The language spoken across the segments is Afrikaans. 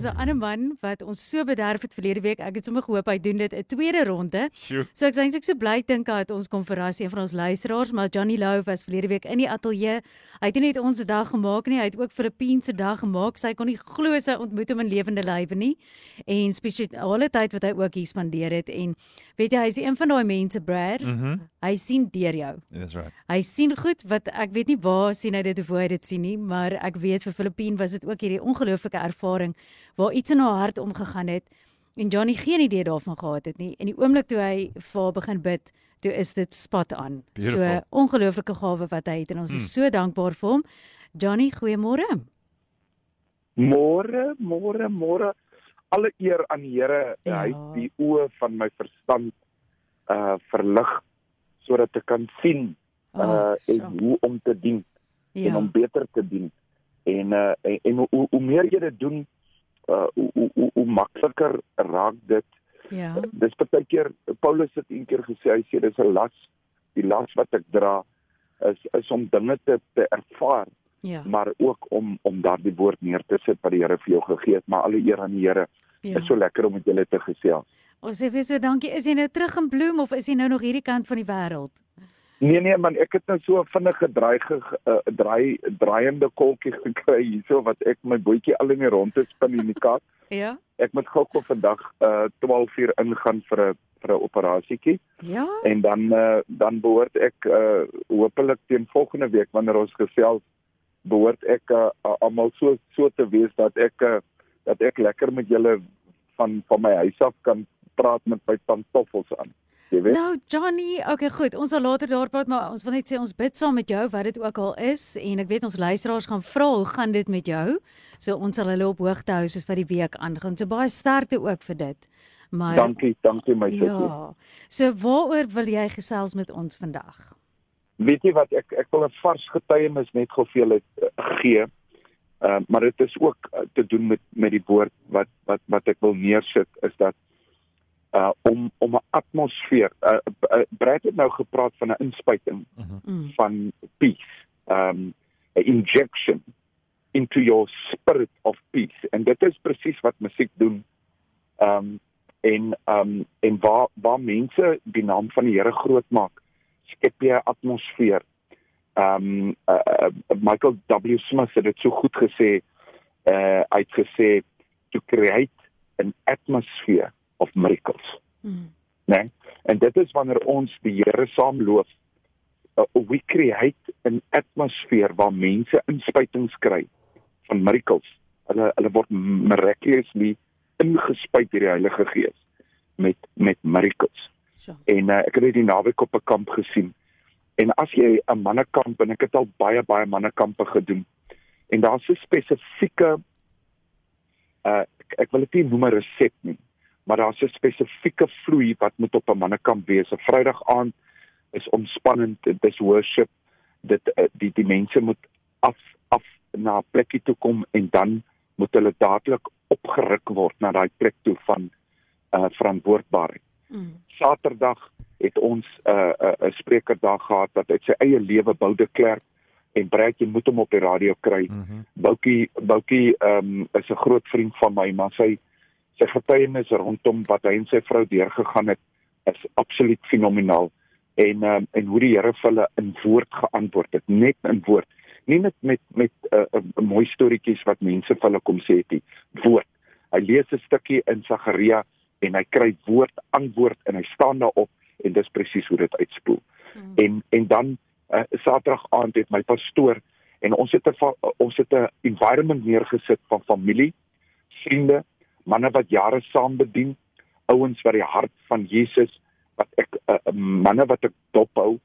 Daar's 'n ander man wat ons so bederf het verlede week. Ek het sommer gehoop hy doen dit 'n tweede ronde. Sjoe. So ek is eintlik so bly dink hy het ons kom verras een van ons luisteraars, maar Johnny Lou was verlede week in die ateljee. Hy het nie net ons dag gemaak nie, hy het ook Filippynse dag gemaak. Sy kon nie glo sy ontmoet hom in lewende lywe nie. En spesiale tyd wat hy ook hier spandeer het en weet jy, hy's een van daai mense, Brad. Mhm. Mm Hy sien deur jou. That's right. Hy sien goed wat ek weet nie waar sien hy dit of hoe hy dit sien nie, maar ek weet vir Filippien was dit ook hierdie ongelooflike ervaring waar iets in haar hart omgegaan het en Johnny geen idee daarvan gehad het nie. En die oomblik toe hy vir haar begin bid, toe is dit spot aan. Beautiful. So ongelooflike gawe wat hy het en ons is so dankbaar vir hom. Johnny, goeiemôre. Môre, môre, môre. Alle eer aan die Here. Ja. Hy het die oë van my verstand uh verlig sodat ek kan sien uh Oh, en hoe om te dien en Ja. om beter te dien. En uh en, en hoe, hoe meer jy dit doen, uh hoe hoe, hoe, hoe makliker raak dit. Ja. Dis baie keer Paulus het een keer gesê hy sê dis 'n las. Die las wat ek dra is is om dinge te te ervaar Ja. maar ook om om daardie woord neer te sit wat die Here vir jou gegee het, maar alle eer aan die Here. ja. Dit is so lekker om met julle te gesels. Ons sê vir so dankie. Is jy nou terug in bloem of is jy nou nog hierdie kant van die wêreld? Nee nee man, ek het nou so 'n vinnige draai ge, uh, draai draaiende kolkie gekry hierso wat ek my bootjie al in die ronde spin in die Kaap. Ja. Ek moet gou gou vandag uh 12 uur ingaan vir 'n vir 'n operasietjie Ja. en dan uh dan behoort ek uh hopelik teen volgende week wanneer ons gesels behoort ek uh, almal so so te wees dat ek uh, dat ek lekker met julle van van my huis af kan praat met my pantoffels aan. Jy weet? Nou Johnny, okay goed, ons sal later daar praat maar ons wil net sê ons bid saam met jou wat dit ook al is en ek weet ons luisteraars gaan vra hoe gaan dit met jou? So ons sal hulle op hoogte hou soos wat die week aangaan. So baie sterkte ook vir dit. Maar Dankie, dankie my sussie. Ja. So waaroor wil jy gesels met ons vandag? Weet jy wat ek ek wil 'n vars getuienis net gou vir julle uh, gee. Uh, maar dit is ook uh, te doen met met die woord wat wat wat ek wil neersit is dat uh om om 'n atmosfeer uh, uh Brad het nou gepraat van 'n inspuiting Mm. van peace um 'n injection into your spirit of peace. En dit is presies wat musiek doen. Um en um en waar waar mense die naam van die Here groot maak skep jy 'n atmosfeer. Um uh, uh, Michael W. Smith het dit so goed gesê uh hy het gesê to create an atmosphere of miracles Mm. né? Nee? En dit is wanneer ons die Here saam loof. Uh, we create 'n atmosfeer waar mense inspuitings kry van miracles. Hulle hulle word miraculously ingespuit deur die Heilige Gees met met miracles. So. En uh, ek het dit die naweek op 'n kamp gesien. En as jy 'n mannekamp en ek het al baie baie mannekampe gedoen. En daar's 'n spesifieke uh ek, ek wil dit nie noem 'n resep nie, maar daar's 'n spesifieke vloei wat moet op 'n mannekamp wees. 'n Vrydag aand is ontspannend, dit is worship. Dit uh, die die mense moet af af na 'n plekkie toe kom en dan moet hulle dadelik opgeruk word na daai plek toe van uh verantwoordbaarheid. Mm. Saterdag het ons 'n uh, 'n uh, 'n spreker daar gehad wat uit sy eie lewe bou de klerk en Brad jy moet hom op die radio kry. Mm Boukie Boukie ehm um, is 'n groot vriend van my, maar sy sy getuienis rondom wat hy en sy vrou deurgegaan het is absoluut fenomenaal. En um, en hoe die Here vir hulle in woord geantwoord het, net in woord. Nie met met met 'n uh, uh, mooi storieetjies wat mense vir hulle kom sê het nie. Woord. Hy lees 'n stukkie in Sagaria en hy kry woord antwoord en hy staan daarop en dis presies hoe dit uitspoel. Mm. En en dan uh, Saterdag aand het my pastoor en ons het 'n ons het 'n environment neergesit van familie, vriende, manne wat jare saam bedien, ouens wat die hart van Jesus wat ek uh, manne wat ek dophou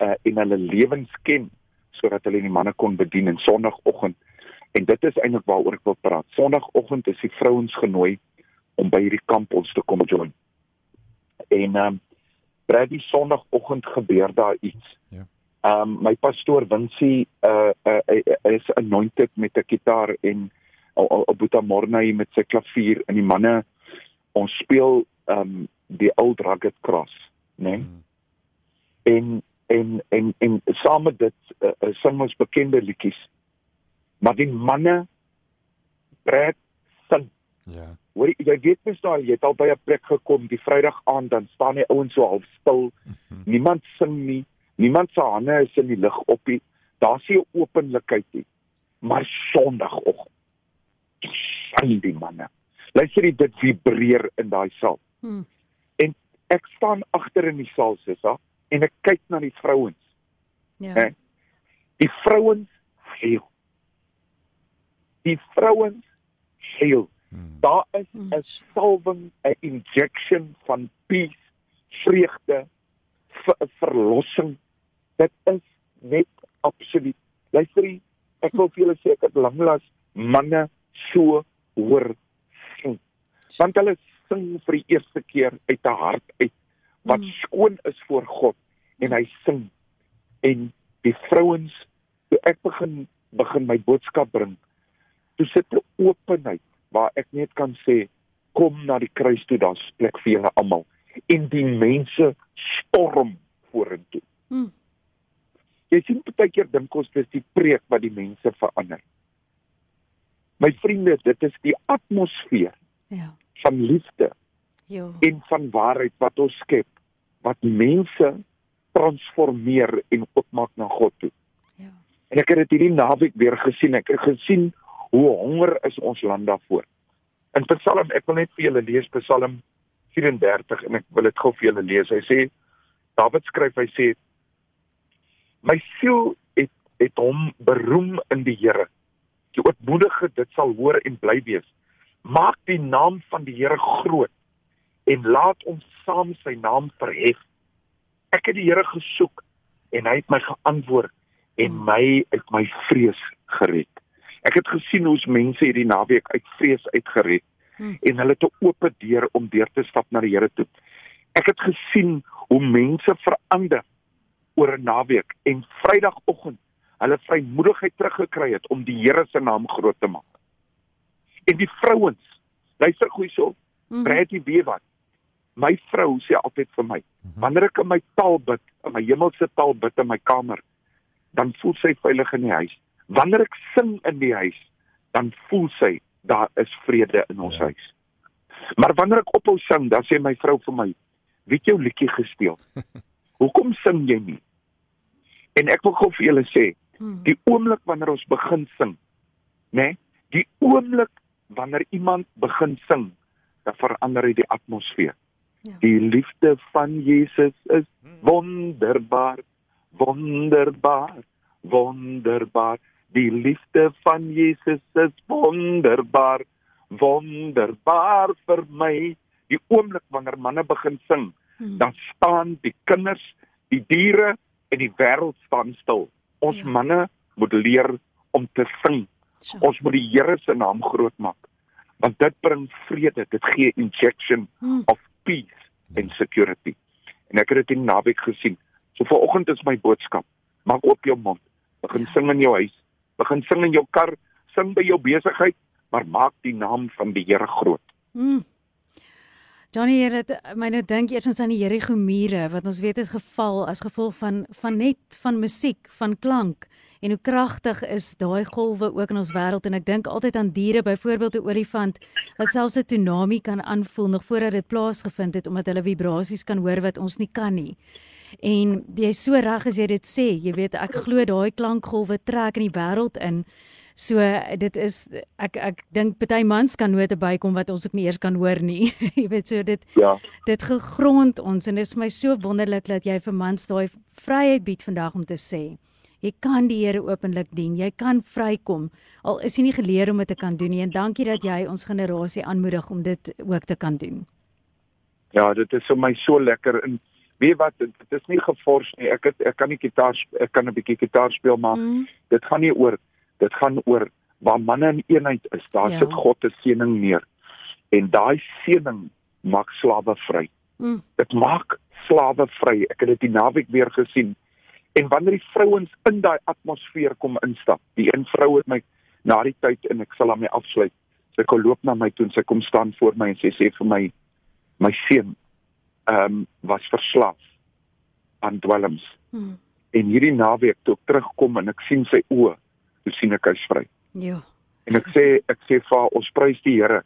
uh, en hulle lewens ken sodat hulle die manne kon bedien in Sondagoggend. En dit is eintlik waaroor ek wil praat. Sondagoggend is die vrouens genooi om by hierdie kamp ons te kom join. En ehm um, Brad die Sondagoggend gebeur daar iets. Ja. Ehm um, my pastoor Winsie uh, uh, uh is anointed met 'n gitaar en Boeta Morney met sy klavier en die manne ons speel ehm um, die old rugged cross, né? Nee? Mm. En en en en saam met dit uh, uh, sing ons bekende liedjies. Maar die manne pret sing. Ja. Hoor jy weet mens daai jy het al by 'n plek gekom die Vrydag aand dan staan die ouens so half stil. Mm -hmm. Niemand sing nie. Niemand se hande is in die lug op nie. Daar's nie 'n openlikheid nie. Maar Sondagoggend sing die manne. Luister jy dit vibreer in daai saal. Hmm. En ek staan agter in die saal sissa en ek kyk na die vrouens. Ja. Hè? Die vrouens heel. Die vrouens heel. Hmm. Daar is hmm. 'n salwing, 'n injection van peace, vreugde, ver, verlossing. Dit is net absoluut. Luister jy, ek wil vir julle sê ek het lanklaas manne so hoor sing. Want hulle sing vir die eerste keer uit 'n hart uit wat mm. skoon is voor God en hy sing en die vrouens toe ek begin begin my boodskap bring toe sit 'n openheid waar ek net kan sê kom na die kruis toe daar's plek vir julle almal en die mense storm vorentoe. Mm. Jy sien baie keer dink ons dis die preek wat die mense verander. My vriende, dit is die atmosfeer. Ja. van liefde. Jo. En van waarheid wat ons skep wat mense transformeer en oopmaak na God toe. Ja. En ek het dit hierdie naweek weer gesien. Ek het gesien hoe honger is ons land daarvoor. In Psalm, ek wil net vir julle lees Psalm 34 en ek wil dit gou vir julle lees. Hy sê Dawid skryf, hy sê My siel het het hom beroem in die Here ootmoedige dit sal hoor en bly wees. Maak die naam van die Here groot en laat ons saam sy naam verhef. Ek het die Here gesoek en hy het my geantwoord en my uit my vrees gered. Ek het gesien hoe mense hierdie naweek uit vrees uitgered hmm. en hulle het 'n oop deur om deur te stap na die Here toe. Ek het gesien hoe mense verander oor 'n naweek en Vrydagoggend hulle vrymoedigheid teruggekry het om die Here se naam groot te maak. En die vrouens, luister gou hierso, mm. Bradie weet wat. My vrou sê altyd vir my, mhm. wanneer ek in my taal bid, in my hemelse taal bid in my kamer, dan voel sy veilig in die huis. Wanneer ek sing in die huis, dan voel sy daar is vrede in ons ja. huis. Maar wanneer ek ophou sing, dan sê my vrou vir my, "Wie het jou liedjie gesteel? Hoekom sing jy nie?" En ek wil gou vir julle sê. Die oomblik wanneer ons begin sing, né? Nee, die oomblik wanneer iemand begin sing, dan verander hy die atmosfeer. Ja. Die liefde van Jesus is wonderbaar, wonderbaar, wonderbaar. Die liefde van Jesus is wonderbaar, wonderbaar vir my. Die oomblik wanneer manne begin sing, hmm. dan staan die kinders, die diere en die wêreld staan stil. Ons ja. manne moet leer om te sing. So. Ons moet die Here se naam groot maak. Want dit bring vrede, dit gee injection hmm. of peace and security. En ek het dit in naweek gesien. So vanoggend is my boodskap: maak oop jou mond. Begin ja. sing in jou huis. Begin sing in jou kar, sing by jou besigheid, maar maak die naam van die Here groot. Hmm. Johnny het my nou dink eers ons aan die Jericho mure wat ons weet het geval as gevolg van van net van musiek, van klank en hoe kragtig is daai golwe ook in ons wêreld en ek dink altyd aan diere, byvoorbeeld 'n olifant wat selfs 'n tsunami kan aanvoel nog voordat dit plaasgevind het omdat hulle vibrasies kan hoor wat ons nie kan nie. En jy so reg as jy dit sê, jy weet ek glo daai klankgolwe trek in die wêreld in. So dit is ek ek dink party mans kan note bykom wat ons ook nie eers kan hoor nie. jy weet so dit ja. dit gegrond ons en dit is my so wonderlik dat jy vir mans daai vryheid bied vandag om te sê jy kan die Here openlik dien. Jy kan vrykom al is jy nie geleer om dit te kan doen nie. En dankie dat jy ons generasie aanmoedig om dit ook te kan doen. Ja, dit is vir my so lekker en weet wat dit is nie gefors nie. Ek het ek kan nie gitaar ek kan 'n bietjie gitaar speel maar mm. dit gaan nie oor dit gaan oor waar manne in eenheid is. Daar ja. sit God se seëning neer. En daai seëning maak slawe vry. Mm. Dit maak slawe vry. Ek het dit die naweek weer gesien. En wanneer die vrouens in daai atmosfeer kom instap, die een vrou het my na die tyd en ek sal hom afsluit. Sy kom loop na my toe en sy kom staan voor my en sy sê vir my, My seun ehm um, was verslaaf aan dwelms. Hmm. En hierdie naweek toe ek terugkom en ek sien sy oë, toe sien ek hy's vry. Ja. En ek sê ek sê vir ons prys die Here.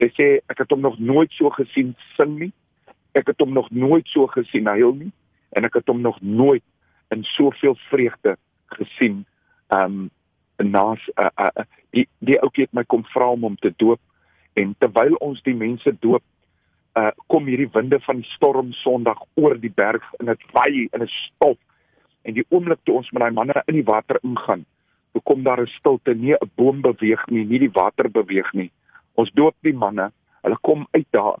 Sy sê ek het hom nog nooit so gesien sing nie. Ek het hom nog nooit so gesien huil nie en ek het hom nog nooit in soveel vreugde gesien. Um naas uh, uh, uh, die die ouetjie het my kom vra om hom te doop en terwyl ons die mense doop uh kom hierdie winde van die storm Sondag oor die berg en dit waai in 'n stof en die oomblik toe ons met daai manne in die water ingaan toe kom daar 'n stilte nie 'n boom beweeg nie nie die water beweeg nie. Ons doop die manne hulle kom uit daar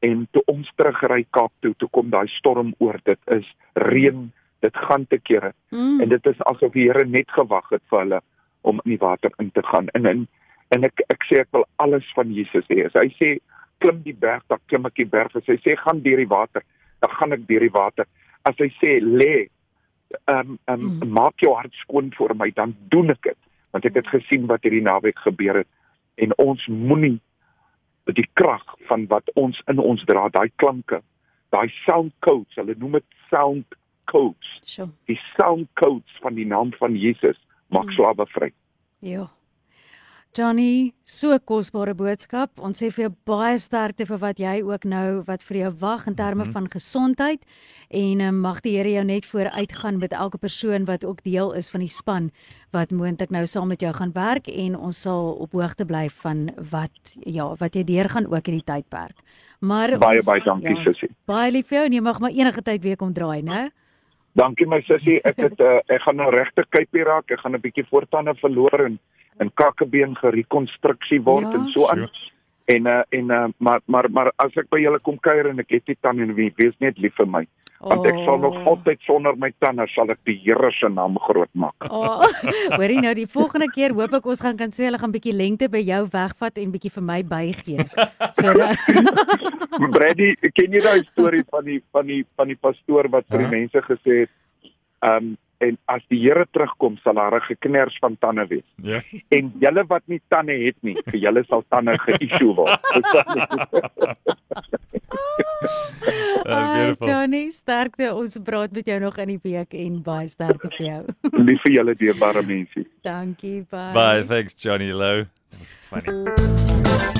en toe ons terugry Kaap toe toe kom daai storm oor. Dit is reën dit gaan te kere. Mm. en dit is asof die Here net gewag het vir hulle om in die water in te gaan. En en, en ek ek sê ek wil alles van Jesus hê. As hy sê klim die berg dan klim ek die berg. As hy sê gaan deur die water dan gaan ek deur die water. As hy sê lê um, um, Mm. maak jou hart skoon vir my dan doen ek dit want ek het gesien wat hierdie naweek gebeur het en ons moenie die krag van wat ons in ons dra daai klanke daai sound codes hulle noem dit sound codes Sjoe. die sound codes van die naam van Jesus maak Mm. slawe vry. Ja. Johnny, so kosbare boodskap. Ons sê vir jou baie sterkte vir wat jy ook nou wat vir jou wag in terme Mhm. van gesondheid en um, mag die Here jou net vooruit gaan met elke persoon wat ook deel is van die span wat moontlik nou saam met jou gaan werk en ons sal op hoogte bly van wat ja, wat jy deur gaan ook in die tydperk. Maar Baie ons- baie dankie ja, sussie. Baie lief vir jou en jy mag maar enige tyd weer kom draai, né? Dankie my sussie. Ek het uh, ek gaan nou regte kypie raak. Ek gaan 'n bietjie voortande verloor en en kakkebeen gerekonstruksie word Ja. en so aan. En uh, en uh, maar maar maar as ek by julle kom kuier en ek het nie tande en wie wees net lief vir my. Want ek sal nog Oh. altyd sonder my tande sal ek die Here se naam groot maak. Oh, hoorie nou die volgende keer hoop ek ons gaan kan sê hulle gaan bietjie lengte by jou wegvat en bietjie vir my bygee. So dat Brady, ken jy daai storie van die van die van die pastoor wat vir die mense gesê het, ehm um, en as die Here terugkom sal daar 'n geknars van tande wees. Ja. En julle wat nie tande het nie, vir julle sal tande geïssue word. Uh, Ai, beautiful. Johnny, sterkte. Ons praat met jou nog in die week en baie sterkte vir jou. Lief vir julle dierbare mense. Dankie, bye. Bye, thanks Johnny Low. Funny.